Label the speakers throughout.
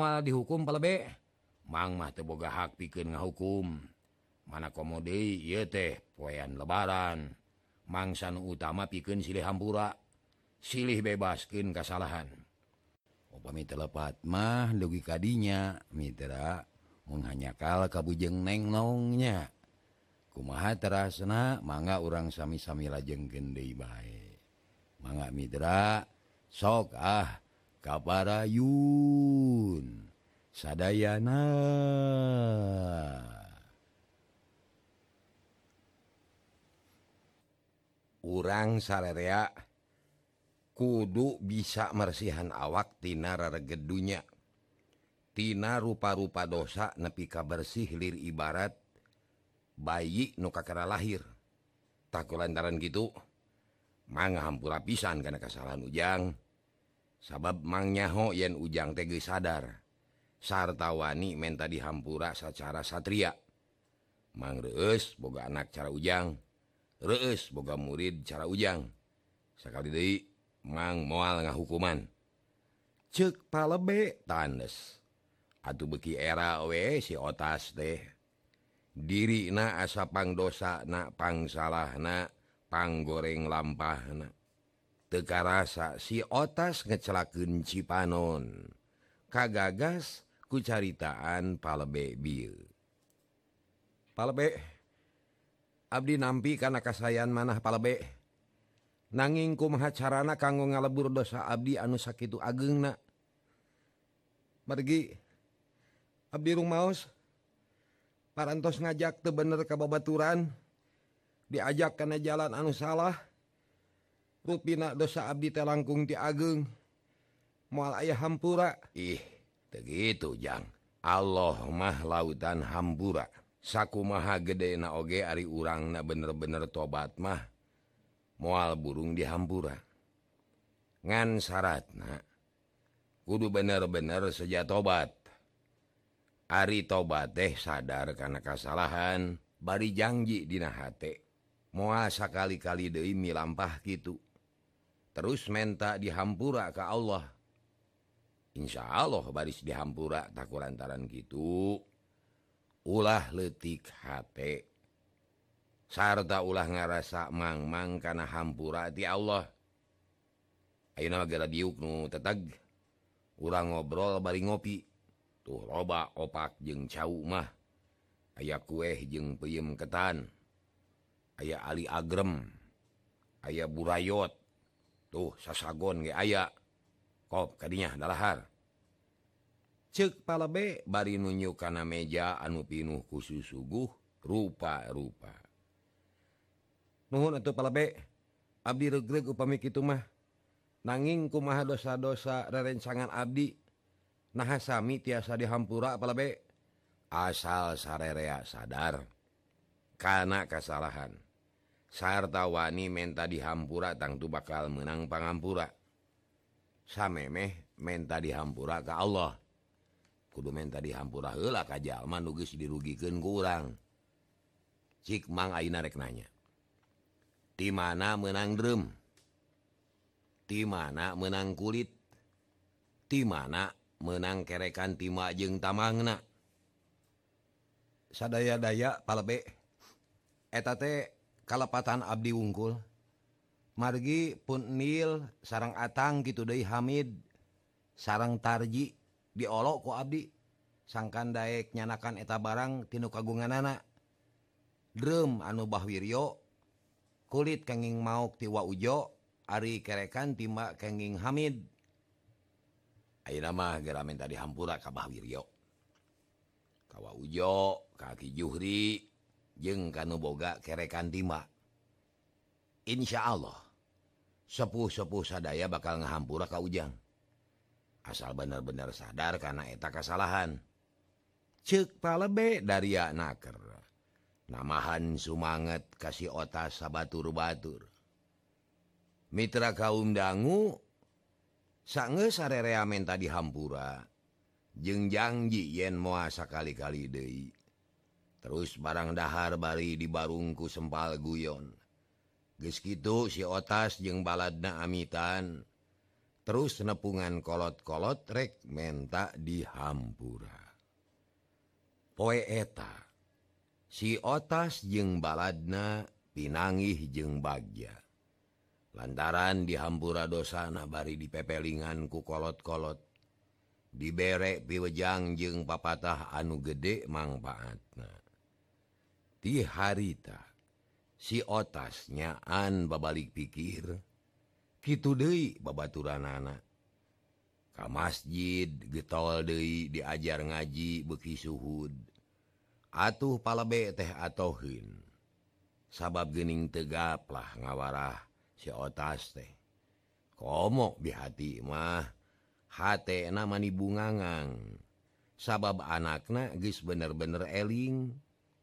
Speaker 1: mual dihukum palebe teu teboga hak pikeun ngahukum. Mana komode ye teh poyan lebaran. Mangsan utama pikeun silih hampura silih bebaskin kesalahan upami telepat mah dugi kadinya mitra menghanyakal kabujeng neng nongnya kumaha terasna mangga orang sami-sami lajeng gendei baik mangga mitra sok ah kabarayun. Sadayana. Urang sarerea kudu bisa mersihan awak tinararegedunya Tina rupa-rupa dosa nepika bersih lir ibarat bayi nukakara lahir. Tak lantaran gitu manga hampura pisan karena kesalahan ujang sabab mangnyaho yen ujang tege sadar sartawani menta dihampura secara satria. Mangreus boga anak cara ujang reus boga murid cara ujang. Sekali deui mang moal ngahukuman. Cek palebe tandes. Atuh beki era we si otas teh. Diri na asapang dosa na pang salah na panggoreng lampah na Tekarasa si otas ngecelaken Cipanon. Kagagas kucaritaan palebe Bil. Palebe, Abdi nampi karena kasayan manah palebe. Nanging kumaha carana kanggo ngalebur dosa Abdi anu sakitu agengna. margi Abdi rumaos, parantos ngajak tebener ka babaturan, diajak karena jalan anu salah, kupina dosa Abdi telangkung ti Ageng. Mual ayah hampura. Ih begitu Jang. Allah mah lautan hampura. Saku maha gede na oge ari urang na bener-bener tobat mah. Mual burung di hampura. Ngan syaratna kudu bener-bener seja tobat. Ari tobat teh sadar karena kesalahan bari janji dina hate. Moal sakali-kali deui milampah gitu terus menta dihampura ke Allah. Insya Allah baris dihampura tak lantaran gitu. Ulah letik hate. Sarta ulah ngarasa mangmang -mang karena hampura di Allah. Ayo nama diuk nu tetag urang ngobrol bari ngopi. Tuh loba opak jeng cau mah. Aya kue jeng peyem ketan. Aya Ali agrem. Aya burayot. tuh sasagon aya. Kop kadinya dalahar. Cek palabe bari nunjuk kana meja anu pinuh khusus suguh rupa-rupa. Nuhun atuh palabe Abdi regreg upami kitu mah. Nanging kumaha dosa-dosa rerencangan Abdi nahasami tiasa dihampura palabe. Asal sarerea sadar karena kesalahan sarta wani menta dihampura tangtu bakal menang pangampura. Samemeh menta dihampura ke Allah. Kudu menta dihampura hela kajjalman nugis dirugikan kurang cik mang aina rek nanya? Di mana menang drum di mana menang kulit? Di mana menang kerekan tima jeng tamangna? Sadaya daya palebe eta teh kalepatan Abdi unggul margi punil sarang atang gitu deui Hamid. Sarang tarji diolokku Abdi. Sangkan Dayek nyanakan eta barang tinu kagungan anak drum anu Bahwiryo kulit kenging mauk tiwa Ujo Ari kerekan timba kenging Hamid. Airmah geramen minta Hampura ka Bahwiryo Kawa Ujo kaki Juhri. jeung kanuboga kerekan Dima. Insya Allah sepuh-sepuh sadaya bakal ngahampura Ka Ujang. Asal benar-benar sadar karena eta kesalahan cek palebe dari naker. Namahan sumanget kasih otas sabatur-batur Mitra kaum dangu sange sarerea menta dihampura. Jeng janji yen moa sakali-kali deui. terus barang dahar bari dibarungku sempal guyon. Geskitu si otas jeung baladna amitan. Terus nepungan kolot-kolot rek menta dihampura poeta si otas jeung baladna pinangih jeung bagja. Lantaran dihampura dosana bari dipepelinganku kolot-kolot diberek piwejang jeung papatah anu gede mangfaatna di harita si otasnyaan babalik pikir gitu De babaturan anak. Ka masjid getol De diajar ngaji beki suhud. Atuh palabe teh atauhin sabab gening tegaplah ngawarah si otas teh. Komok dihati mah hat namani bungangang. Sabab anakna guys bener-bener eling.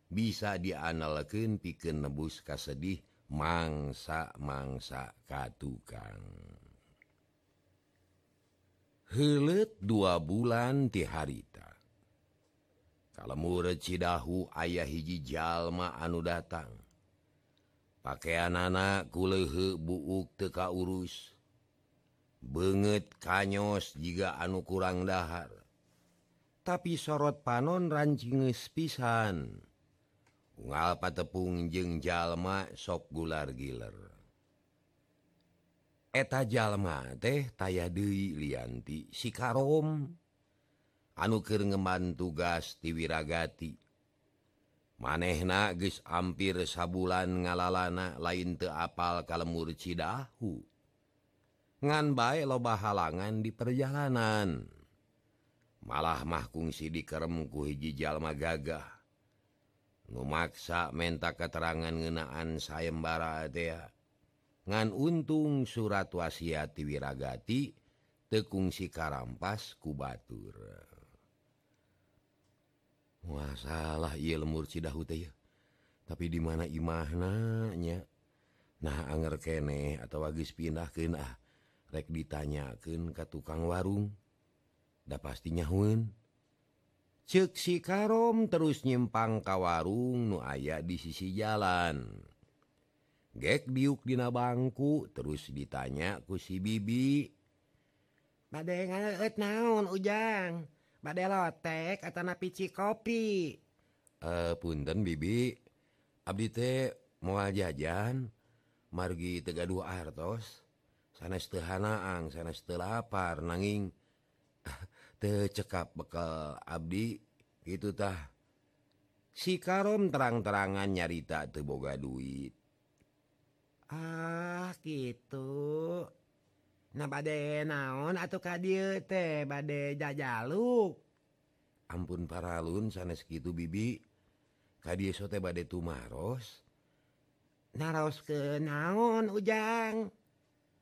Speaker 1: bisa dianalken piken nebus kasedih mangsa mangsa katukang. Helet dua bulan ti harita. Kalau cidahu ayah hiji jalma anu datang. Pakaian anak kulehe buuk teka urus banget kanyos jika anu kurang dahar. Tapi sorot panon rancing pisan. ngapa tepung jeng jalma sok gular giler. Eta jalma teh taya Dewi Lianti sikarom. Anukir ngeman tugas tiwiragati manehna geus hampir sabulan ngalalana lain teapal kalemur Cidahu. Ngan baik loba halangan di perjalanan. Malah mahkung si dikeremku hiji jalma gagah. memaksa menta keterangan ngenaan sayembara Adea ngan untung surat wasiati tekung si karampas kubatur masalah ia lemur Cidahute tapi di mana imahna imahnanya nah anger kene atau wagis pindah ke ah. Rek ditanyakan ke tukang warung. Da pastinya Hun ceksi Karom terus nyimpang ka warung nu aya di sisi jalan. Gek biukdina bangku terus ditanya ku si bibi bad naon ujang? Bade lotek atau napici kopi? Eh punten bibi. Abdi teh moal jajan. Margi tegaduh artos sanes teu hanaang sanes teu lapar nanging. cekap bekal Abdi itutah si Karom terang-terangan nyarita teboga duit. Ah gitu. Nah bad naon atau ka teh badai jajaluk. Ampun paralun sanes gitu bibi. Kadir sote badai tumaros. Naros ke naon ujang?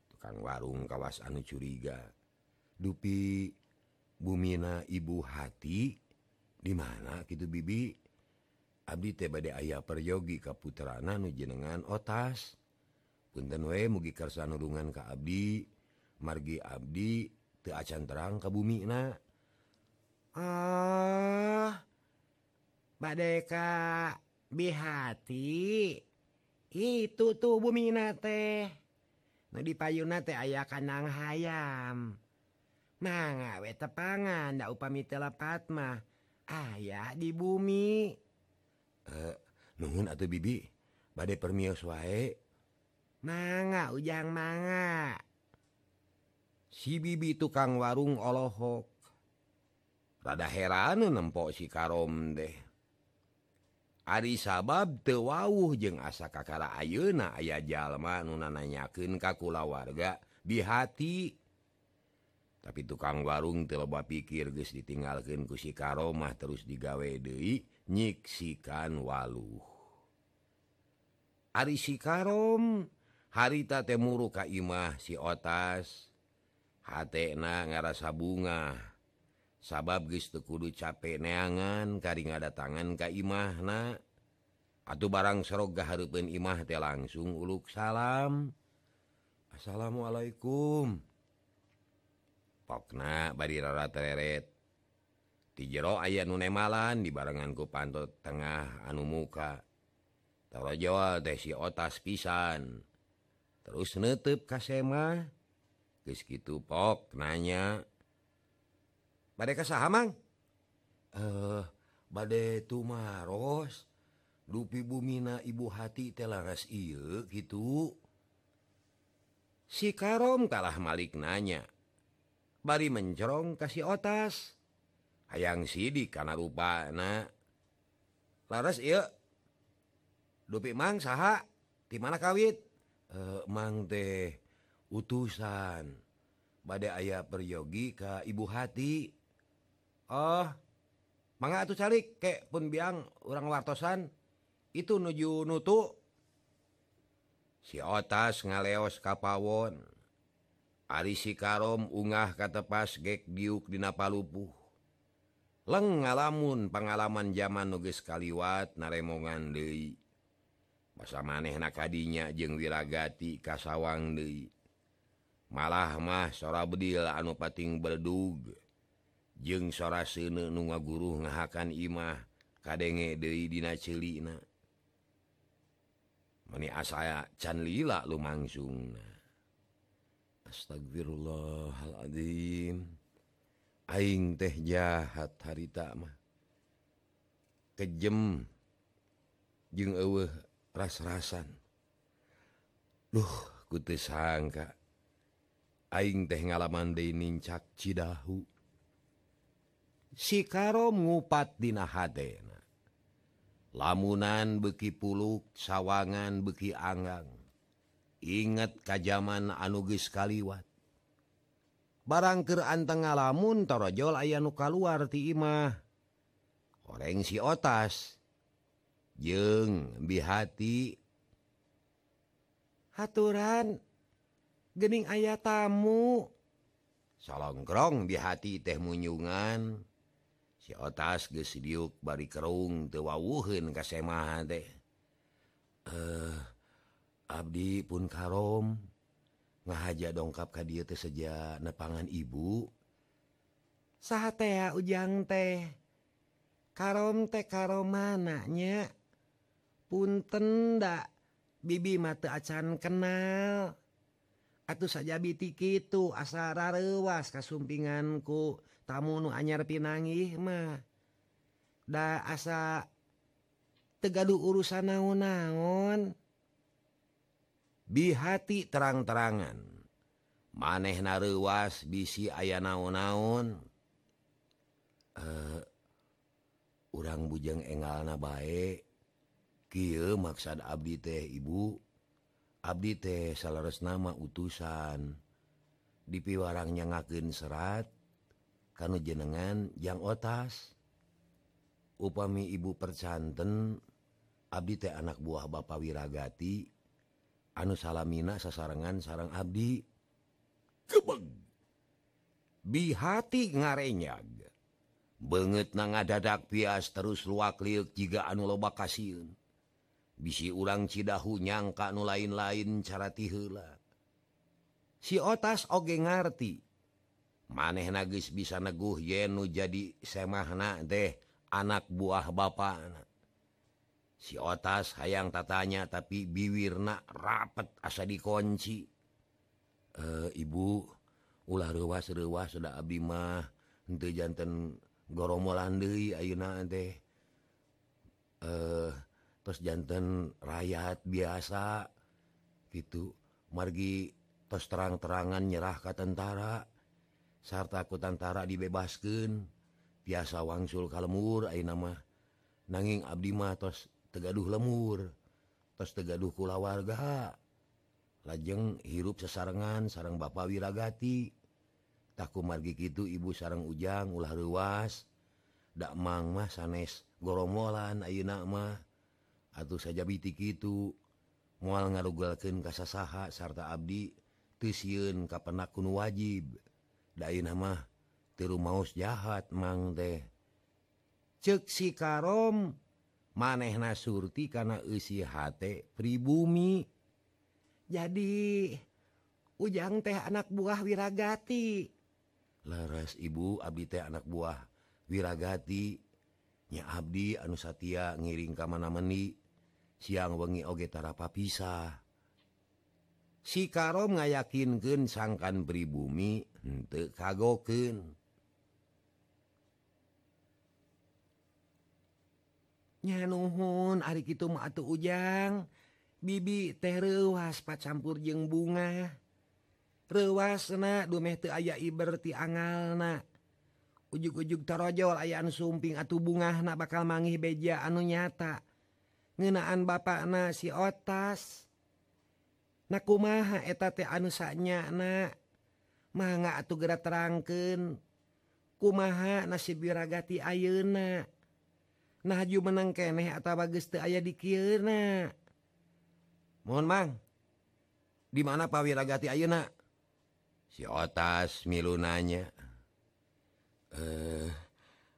Speaker 1: Tukang warung kawas anu curiga. Dupi bumina ibu hati dimana gitu Bibi? Abdi tebade ayah peryogi nu jenengan otas. Punten we mugi kersa nurungan ka Abdi. Margi Abdi te acan terang ka bumi na. Ah badeka bihati itu tuh bumina teh. Nu di payuna teh ayah kanang hayam. manga weta pangan nda mah ayaah di bumi.
Speaker 2: Eh, uh, nuhun atau bibi. Badai permios wae.
Speaker 1: Manga ujang manga. Si bibi tukang warung olohok. Rada heran nempok si karom deh Ari sabab tewauh jeung asa kakara ayeuna ayah jalma nunananyakeun ka kulawarga. Di hati. tapi tukang warung teloba pikir guys ditinggalkan kusi Karomah terus digawe Dei nyiksikan waluh. Ari si Karom harita temuru Kaimah si otas. Hatna ngarasa bunga. Sabab guys tekudu capek neangan kari ngada tangan Kaimahna Atuh barang seroga Harpen Imah teh langsung uluk salam. Assalamualaikum. pokna badirara tereret. Di jero aya nu nune malan dibarennganku pantot tengah anu muka. Taruh Jawa tesi otas pisan. Terus nutup kasema kitu pok nanya
Speaker 3: bade ka saha mang?
Speaker 1: Eh bade tumaros dupi bumina ibu hati teh laras ieu gitu
Speaker 3: si karom kalah malik nanya bari mencorong kasih otas.
Speaker 1: Hayang sidik karena rupa
Speaker 3: laras iya dupi mang saha di mana kawit?
Speaker 1: E, mang teh utusan. Bade ayah peryogi ke ibu hati.
Speaker 3: Oh mangga atuh calik kek pun biang orang wartosan. Itu nuju nutu.
Speaker 1: Si otas ngaleos kapawon Ari Sikarom ungah katepas gek diuk dina Palupuh. Leng ngalamun pengalaman zaman nuges kaliwat naremongan Dei masa maneh na tadinya jeung wirragati kasawang Dei malah mah sora bedil anu pating berdug. Jeung sora sene nu ngaguru ngahakan imah kadenge Dei dina celina. Meni asaya can lila lumangsung Astagfirullahaladzim Aing teh jahat harita mah. Kejem jeung eueuh ras-rasan. Duh kutu sangka. Aing teh ngalaman denincak Cidahu.
Speaker 3: Si karo ngupat dina hatena
Speaker 1: lamunan beki puluk sawangan beki anggang. ingat Kajaman anuges kaliwat.
Speaker 3: Barangker antengah lamun torojol aya nuka ti timah
Speaker 1: oreng si otas. Jeng bihati
Speaker 3: aturan Gening ayah tamu.
Speaker 1: Salongkrong bihati teh munyungan. Si otas gesiuk bari kerung tewawuhun kasemaha teh. Eh uh. Abdi pun Karom. Ngahaja dongkap ka dia saja nepangan ibu.
Speaker 3: Saha teh ujang teh? Karom teh karom mananya punten ndak bibi mata acan kenal. Atuh saja biti kitu asara rewas kasumpinganku tamu nu anyar pinangih mah. Da asa tegaduh urusan naon-naon.
Speaker 1: bihati terang-terangan. Maneh narewas bisi aya naon-naon. Uh, urang bujang engal na baik maksad Abdi teh Ibu. Abdi teh salares nama utusan. Dipiwarang warangnya ngaken serat kan jenengan yang otas. Upami ibu percanten Abdi teh anak buah Bapak wiragati. anu salamina sasarengan sarang Abdi kebeg bihati ngarenyag. Banget na ngadadak pias terus luak liuk jika anu loba kasihun bisi urang cidahu nyangka nu lain-lain cara tihula
Speaker 3: si otas oge ngarti
Speaker 1: maneh nagis bisa neguh yenu jadi semahna deh anak buah bapak anak si otas hayang tatanya tapi biwirna rapet asa dikunci. E, ibu ulah rewas rewas sudah Abimah henteu jantan goromolan deui ayeuna teh. Eh terus jantan rakyat biasa gitu. Margi terus terang-terangan nyerah ke tentara sarta ku tentara dibebaskan biasa wangsul kalmur ayeuna mah. Nanging Abdi mah terus tegaduh lemur terus tegaduh kulawarga lajeng hirup sesarengan sarang Bapak Wiragati. Takku margi kitu ibu sarang ujang ulah ruas Mang mah sanes goromolan ayeuna mah. Atuh saja kitu moal mual ka sasaha sarta Abdi tusiun kapenak kun wajib. Day nama tiru maus jahat mang teh.
Speaker 3: Ceksi karom
Speaker 1: manehna surti karena usihati pribumi.
Speaker 3: Jadi ujang teh anak buah wiragati.
Speaker 1: Leres ibu Abdi teh anak buah wiragati. Nya Abdi anu Satia ngiring ka mana-meni siang wengi ogetara papisah si Karom ngayakinkan sangkan pribumi untuk kagoken
Speaker 4: nuhun hari itu mauuh ujang. Bibi teruas pat campur jeng bunga. Rewasna dumeh aya iberti angalna. Ug-ujug terojol ayaan sumping atau bunga na bakal mangi beja anu nyata. Ngenaan ba na si otas. Naku maha eta anusanya na manga atau gera terangken kumaha nasib biragati ayeuna? nahju menang keeh atau bagus aya dikirna mohon mang. Dimana Pak Wiragati Ayeuna?
Speaker 1: Si otas milunanya. Eh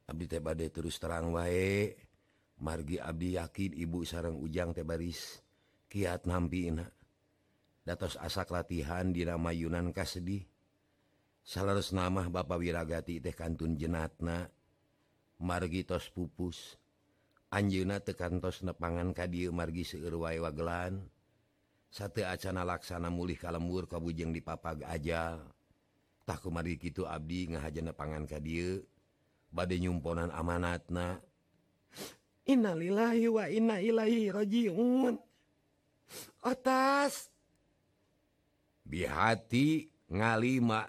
Speaker 1: Abdi tebade terus terang wae. Margi Abdi yakin ibu sarang ujang tebaris kiat nampina datos asak latihan di nama Yunan kasedih. Salah nama Bapak Wiragati teh kantun jenatna. Margitos pupus. Anjuna tekantos nepangan kadi margi seuruai wagelan. Satu acana laksana mulih kalembur kabujeng di papag aja. Takku mari gitu Abdi ngahaja nepangan kadi badai nyumponan amanatna.
Speaker 4: Innalillahi wa inna ilaihi rajiun. Atas.
Speaker 1: Bihati ngalima.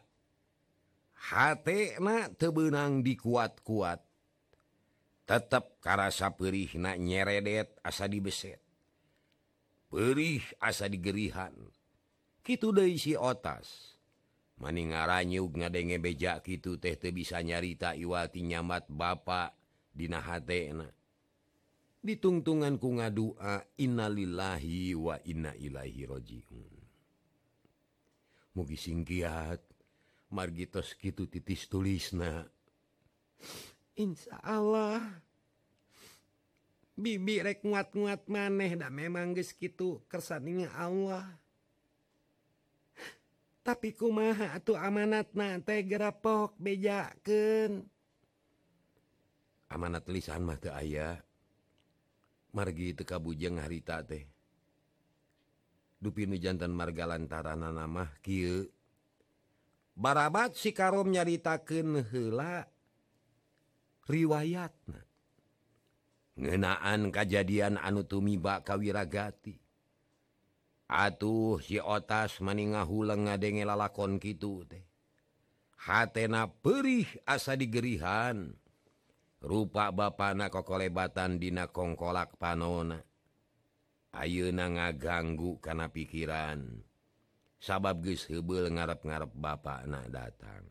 Speaker 1: Hatna tebenang dikuat-kuat. tetap karasa perih na nyeredet asa dibeset. Perih asa digerihan. Gitu deui si otas. Maning ngaranyug ngadenge bejak gitu teh teu bisa nyarita iwati nyamat bapak dina hatena. Ditungtungan ku ngadua innalillahi wa inna ilaihi rojiun. Mugi singkiat margitos kitu titis tulisna.
Speaker 4: Insya Allah. Bibi rek nguat-nguat maneh dah memang geus kitu kersaninya Allah. Tapi kumaha atuh amanatna teh gerapok bejakeun?
Speaker 1: Amanat lisan mah teu aya. Margi teu kabujeng harita teh. Dupi nu jantan marga lantaranana mah kieu. Barabat si karom nyaritakeun heula. riwayatna. Ngenaan kejadian anu tumiba kawiragati atuh si otas meninga hulang ngadenge lalakon gitu teh. Hatena perih asa digerihan. Rupa bapana kokolebatan dina kongkolak panona. Ayeuna ngaganggu kana pikiran. Sabab geus heubeul ngarep-ngarep bapana datang.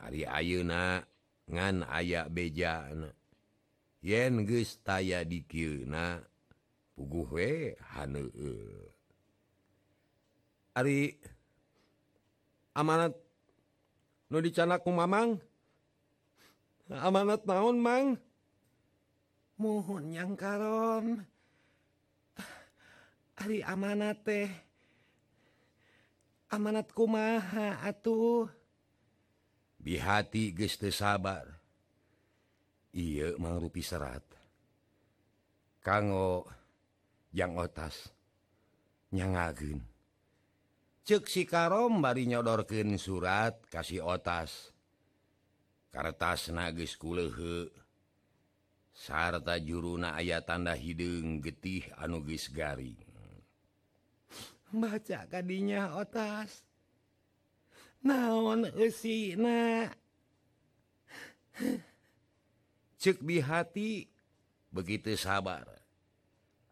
Speaker 1: Ari ayeuna ngan aya beja yen gestaya dikieuna puguh we han e. Ari amanat nu dicanaku Mamang? Amanat naon mang?
Speaker 4: Mohon yang karon. Ari amanat teh. Amanatku maha atuh.
Speaker 1: bihati geste sabar. Iye mangrupi serat. Kanggo yang otasnyangagen cek si karom bari nyodorken surat kasih otas. Kertas nagis kulehe. Sarta juruna ayat tanda hidung getih anugis garing.
Speaker 4: Baca kadinya otas. naon
Speaker 1: cek di hati begitu sabar.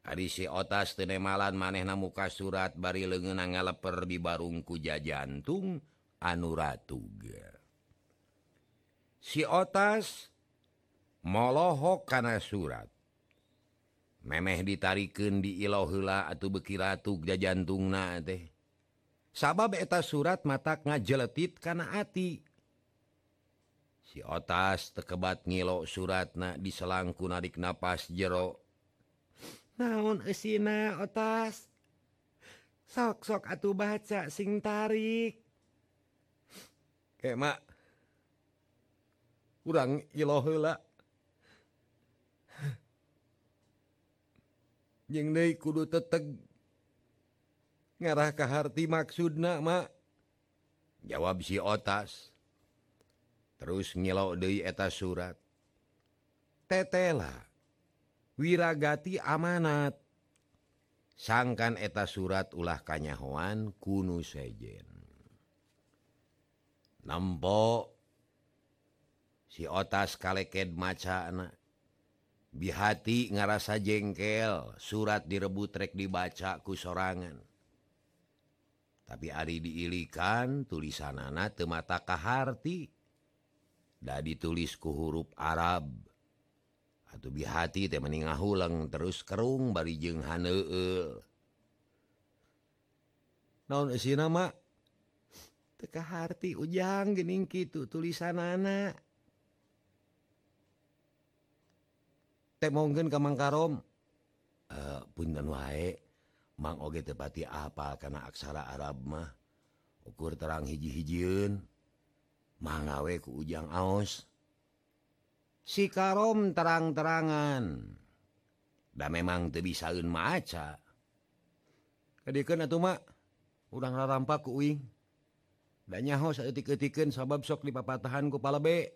Speaker 1: Adisi otas tenemalan manehna muka surat bari lengen ngaleper di barungku jajantung anuratuga si otas molohok kana surat. Memeh ditarikan di ilohla atau bekiratu jajantung na teh. sabab eta surat mata ngajeletit karena hati si otas tekebat ngilo surat na diselangku narik napas jero.
Speaker 4: Naon esina otas? Sok-sok atuh baca sing tarik.
Speaker 1: Kemak kurang ilo heula. Jeung deui kudu teteg
Speaker 5: ngarah ke harti maksudna mak
Speaker 1: jawab si otas. Terus ngilo deui eta surat.
Speaker 5: Tetela wiragati amanat.
Speaker 1: Sangkan eta surat ulah kanyahoan kuno sejen. Nempo si otas kaleked maca anak bihati ngarasa jengkel surat direbut rek dibaca ku sorangan. tapi Ari diilikan tulisan anak temata da ditulis ditulisku huruf Arab. Atau bihati teh meningah hulang terus kerung bari jeng Han
Speaker 5: naon isi nama? Teka harti ujang gening gitu tulisan anak teh monggen kamang karom uh,
Speaker 1: eh, punten wae Mang Oge tepati apal karena aksara Arab mah. Ukur terang hiji-hijiun mangawe ku ujang Aus
Speaker 5: si Karom terang-terangan.
Speaker 1: Da memang teu bisaeun maca
Speaker 5: kadikeun atuh mak. Urang rarampak ku uing. Da nyaho saeutik-eutikeun sabab sok dipapatahan ku palebe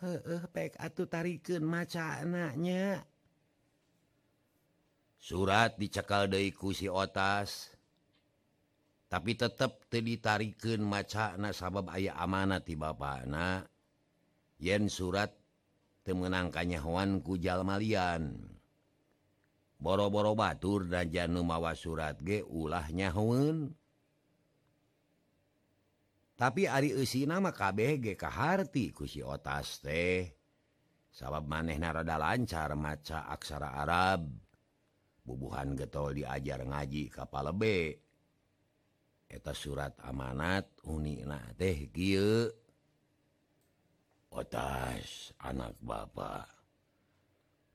Speaker 5: heuh pek atuh tarikeun maca anaknya
Speaker 1: surat dicekal Deiku si otas. Tapi tetap ditarikan macana sabab ayah amanat di bapana yen surat temenangkannya ku kujal malian boro-boro Batur dan Janumawa surat ge ulahnya Houn tapi Ari Usi nama KBG keharti kusi otas teh. Sabab maneh narada lancar maca aksara Arab. bubuhan getol diajar ngaji kapal lebe eta surat amanat Uni teh otas anak Bapak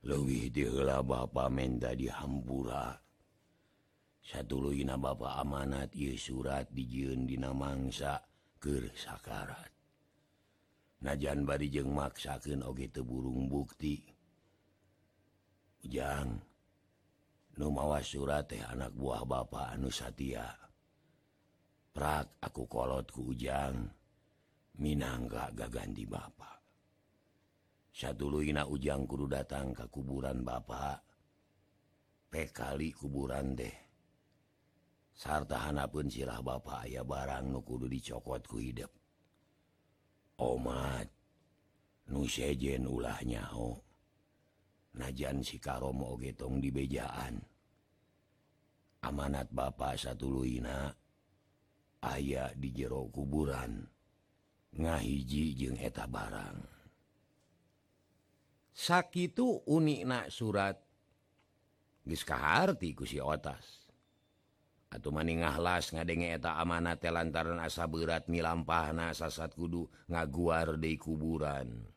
Speaker 1: luwih dila Bapak menda di Hampura. Satu Luina Bapak amanat Ieu surat dijiundina mangsa keur sakarat. Najan bari jeng maksakin oge teburung bukti. Ujang mawa surat teh anak buah bapa anu Satia. Prak aku kolot ku ujang Minangga gaganti Bapak satuluina ujang Kudu datang ke kuburan Bapak pekali kuburan deh sarta pun sirah Bapak aya barang nu kudu dicokot ku hidup Omat nu sejen ulah nyahu najan Sikaromo getong dibejaan. Amanat Bapak satu Luina di jero kuburan ngahiji jeung eta barang.
Speaker 5: Sakitu uniknak surat
Speaker 1: geskaharti ku si otas. Atau maninglas ngadenge eta amanat lantaran asa berat milampahna sasat kudu ngaguar di kuburan.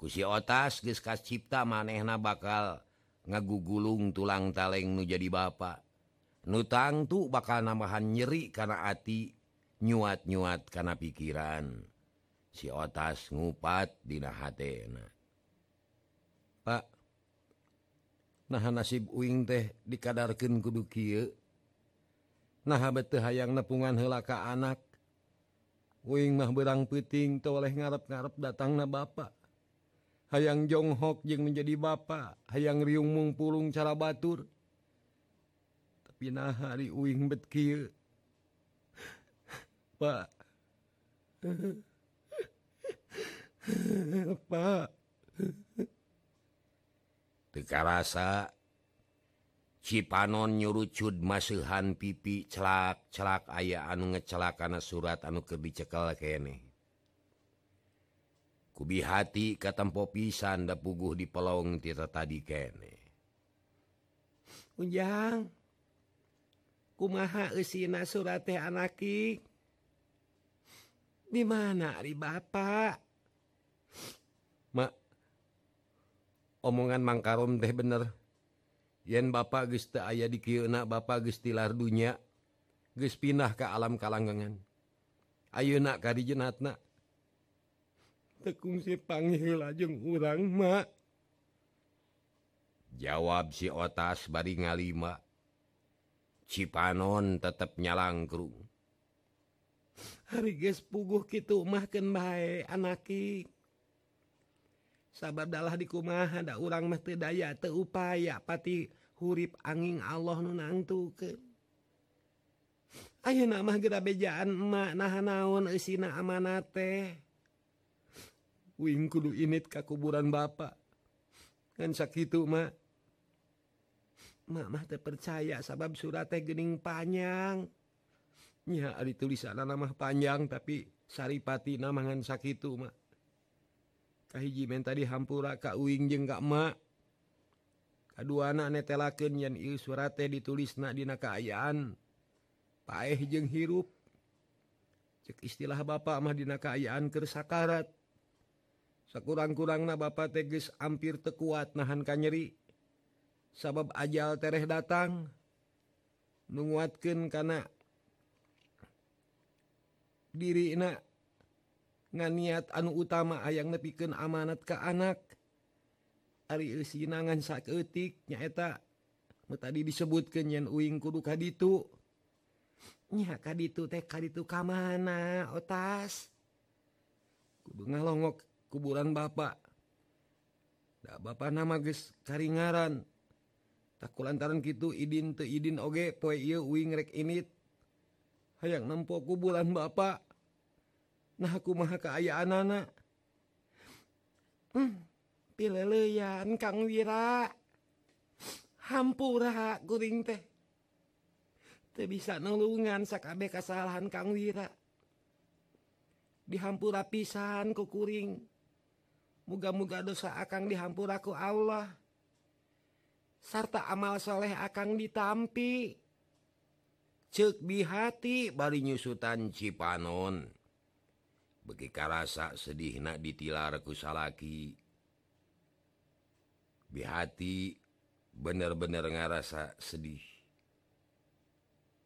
Speaker 1: kusi otas geus cipta manehna bakal ngagugulung tulang taleng nu jadi bapa. Nutang tuh bakal nambahan nyeri karena ati nyuat-nyuat karena pikiran. Si otas ngupat dina hatena.
Speaker 5: Pak nah nasib uing teh dikadarkan kudu kieu? Nah bete hayang nepungan heula ka anak? Uing mah berang peuting teu oleh ngarep-ngarep datangna bapa. bapak hayang Jonghok jeung menjadi bapak. Hayang riung mung pulung cara batur. Tapi nah hari uing betkir pak. Pak.
Speaker 1: Teka rasa Cipanon nyurucud masuhan pipi celak celak aya anu ngecelakana surat anu kebicekel kene. kubi hati katampo pisan da puguh di pelong tita tadi kene.
Speaker 5: Unjang kumaha esina surat teh anaki di mana ari bapak mak omongan mangkarom teh bener. Yen bapak teu aya di kiuna bapak gestilar dunya geus pindah ka alam kalanggengan. Ayeuna ka jenatna tekung sipangla jeung mah.
Speaker 1: jawab si otas bari ngalima
Speaker 2: Cipanon tetap nyalangkrung
Speaker 1: hari guys puguh gitu mahken baik anaki sabablah dikumaha ada urang mati daya teupaya pati hurip angin Allah nunangtu ke Ayo nama gera bejaan emak nahan naon esina amanate. wing kudu init ka kuburan bapak kan sakitu, mah Mama terpercaya sabab surat teh gening panjang. Nya ari tulisan nama panjang tapi saripati namangan sakitu, mah kahiji men tadi hampura ka uing jeung ka emak kedua anak netelakeun yen ieu surat teh ditulisna dina kaayaan. Paeh jeung hirup. Cek istilah bapak mah dina kaayaan keur sakarat. sekurang-kurang na Bapak ampir teu tekuat nahan ka nyeri. Sabab ajal tereh datang menguatkan karena diri na nganiat anu utama ayang nepikeun amanat ke anak. Ari sinangan saketik nyaeta tadi disebutkan yen uing kudu kaditu. Nya kaditu teh kaditu kamana otas? Kudu ngalongok kuburan Bapak da Bapak nama guys karingaran. Takku lantaran gitu Idin teidin oge poe iya uing rek init. Hayang nempo kuburan Bapak nah aku maha anak hmm, pileleyan Kang Wira. Hampura kuring teh. Teu bisa nulungan sakabeh kesalahan Kang Wira. Dihampura pisan ku kuring. muga-muga dosa akan dihampuraku Allah. Sarta amalsholeh akan ditampi.
Speaker 2: Cek bihati bari nyusutan Cipanon. Bagi karasa sedih nak ditilarku salaki. Bihati bener-bener ngerasa sedih.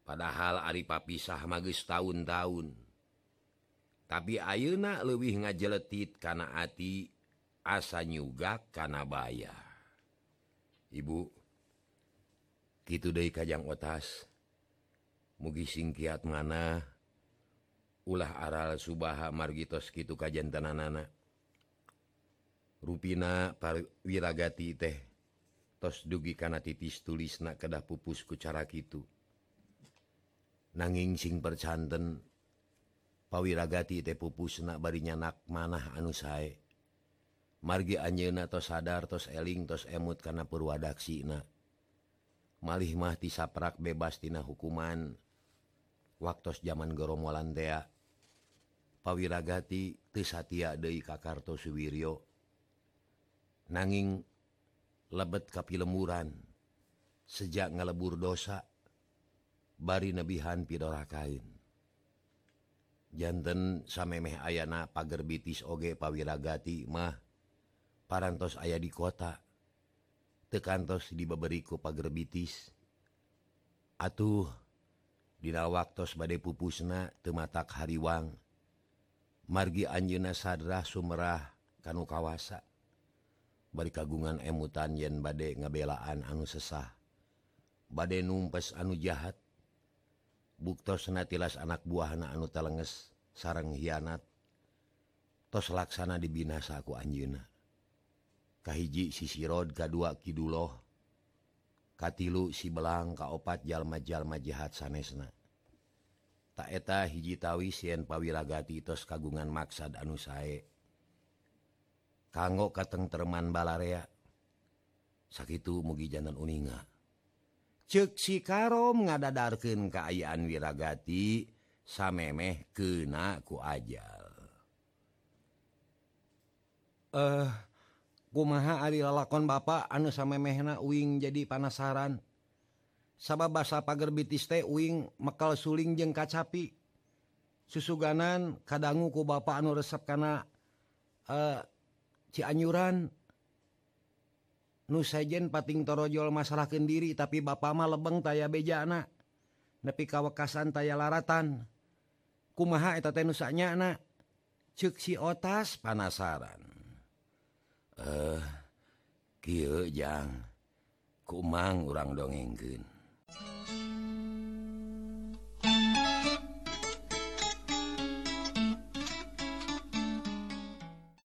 Speaker 2: Padahal Ari papisah magis tahun-tahun. Tapi ayeuna lebih ngajelettit karena hati. asa nyuga kanabaya Ibu gitu De Kajang otas. Mugi singkiat mana? Ulah aral Subaha margitos gitu kajantananana Ruina wiragati teh tos dugi kana titis tulis na kedah pupusku cara gitu nanging sing percanten pawiragati teh pupus na barinya nak manah anu sae. margi Anjena tos sadar tos eling tos emut karena purwadaksina malih mah saprak bebastina hukuman. Waktos zaman Goromolantea pawiragati teu satia deui ka Kartosuwiryo nanging lebet ka lemburan sejak ngalebur dosa bari nebihan pidora kain. Janten samemeh ayana pagerbitis oge pawiragati mah. parantos ayah di kota tekantos di beberiku pagerbitis atuh dina waktos badai pupusna tematak hariwang. Margi Anjuna sadrah Sumerah kanu kawasa. Bari kagungan emutan yen badai ngabelaan anu sesah. Badai numpes anu jahat. Buktosna tilas anak buahna anu telenges sarang hianat. Tos laksana dibinasaku Anjuna kahiji sisirod kadua Kiduloh katilu sibelang kaopat jalma-jalma jahat sanesna. Taeta hiji tawi sien pawiragati tos kagungan maksad anu sae. Kanggo katengterman balarea sakitu mugi janan uninga. Cek si karom ngadadarkeun kaayaan wiragati samemeh kenaku ajal.
Speaker 1: Eh uh. kumaha ari lalakon Bapak anu samemehna uing jadi panasaran. Sabab basa pagerbitis teh uing mekal suling jeung kacapi. Susuganan kadangu ku Bapak anu resep kana uh, Cianyuran. Nusajen pating torojol masalah diri tapi Bapak mah lebeng taya beja anak nepi kawekasan taya laratan. Kumaha eta teh nusanya anak cek si otas panasaran.
Speaker 2: eh Jang, kumang urang dongengkeun.